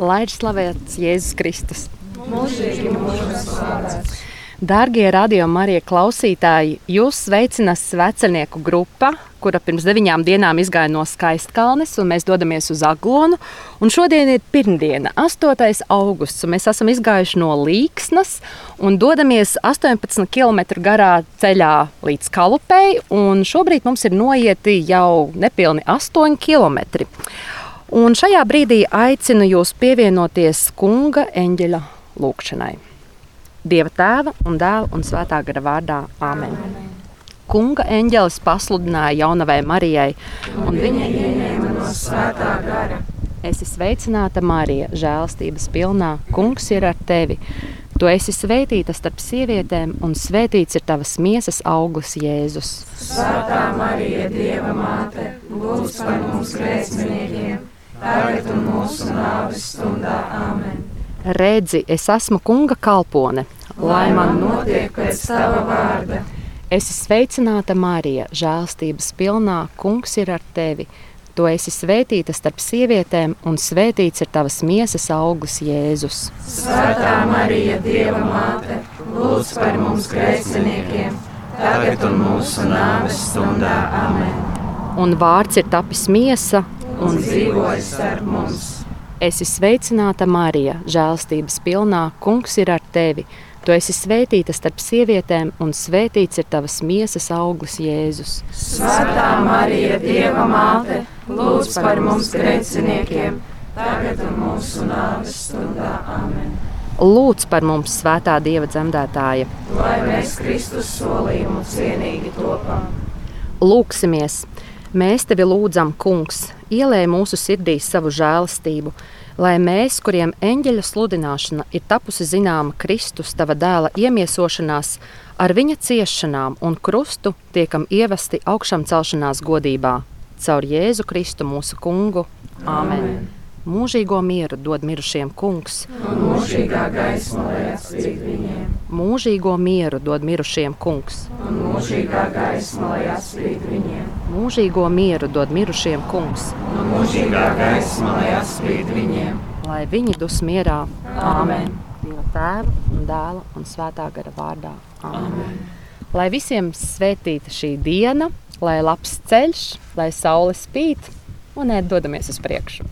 lai ir slavēts Jēzus Kristus. Mūžīgi mūžos slavēts. Dārgie radio Marija klausītāji, jūs sveicinās vecenieku grupa, kura pirms deviņām dienām izgāja no Skaistkalnes, un mēs dodamies uz Aglonu. Un šodien ir pirmdiena, 8. augusts, un mēs esam izgājuši no Līksnas un dodamies 18 km garā ceļā līdz Kalupei, un šobrīd mums ir noieti jau nepilni 8 km. Un šajā brīdī aicinu jūs pievienoties kunga eņģeļa lūgšanai. Dieva tēva un dēla un svētā gara vārdā Āmen. Kunga eņģelis pasludināja jaunavai Marijai, un viņa ieņēma no svētā gara. Esi sveicināta, Marija, žēlstības pilnā. Kungs ir ar tevi. Tu esi svētīta starp sievietēm, un svētīts ir tavas miesas auglis, Jēzus. Svētā Marija, Dieva māte, lūdz par mums grēciniekiem, tagad un mūsu nāves stundā. Āmen! Redzi, es esmu kunga kalpone. Lai man notiek pēc tava vārda. Esi sveicināta, Marija, žēlstības pilnā. Kungs ir ar tevi. Tu esi svētīta starp sievietēm, un svētīts ir tavas miesas auglis, Jēzus. Svētā Marija, Dieva māte, lūdz par mums grēciniekiem, tagad un mūsu nāves stundā. Amen! Un vārds ir tapis miesa un, dzīvojas starp mums. Esi sveicināta, Marija, žēlstības pilnā. Kungs ir ar tevi. Tu esi svētīta starp sievietēm, un svētīts ir tavas miesas auglis, Jēzus. Svētā Marija, Dieva māte, lūdz par mums grēciniekiem, tagad un mūsu nāves stundā. Amen! Lūdz par mums, Svētā Dieva dzemdētāja, lai mēs Kristus solījumu cienīgi topam. Lūksimies! Mēs tevi lūdzam, Kungs, ielēj mūsu sirdīs savu žēlastību, lai mēs, kuriem eņģeļa sludināšana ir tapusi zināma Kristus, tava dēla iemiesošanās, ar viņa ciešanām un krustu tiekam ievesti augšām celšanās godībā. Caur Jēzu Kristu mūsu kungu. Āmen! Amen. Mūžīgo mieru dod mirušiem kungs, un mūžīgā gaisma lai atspīd viņiem. Mūžīgo mieru dod mirušiem kungs, un mūžīgā gaisma lai atspīd viņiem. Mūžīgo mieru dod mirušiem kungs, un mūžīgā gaisma lai atspīd viņiem. Lai viņi dus mierā. Āmen! Dieva tēva un dēla un svētā gara vārdā. Āmen! Amen. Lai visiem svētīta šī diena, lai labs ceļš, lai saule spīd un ēd dodamies uz priekšu.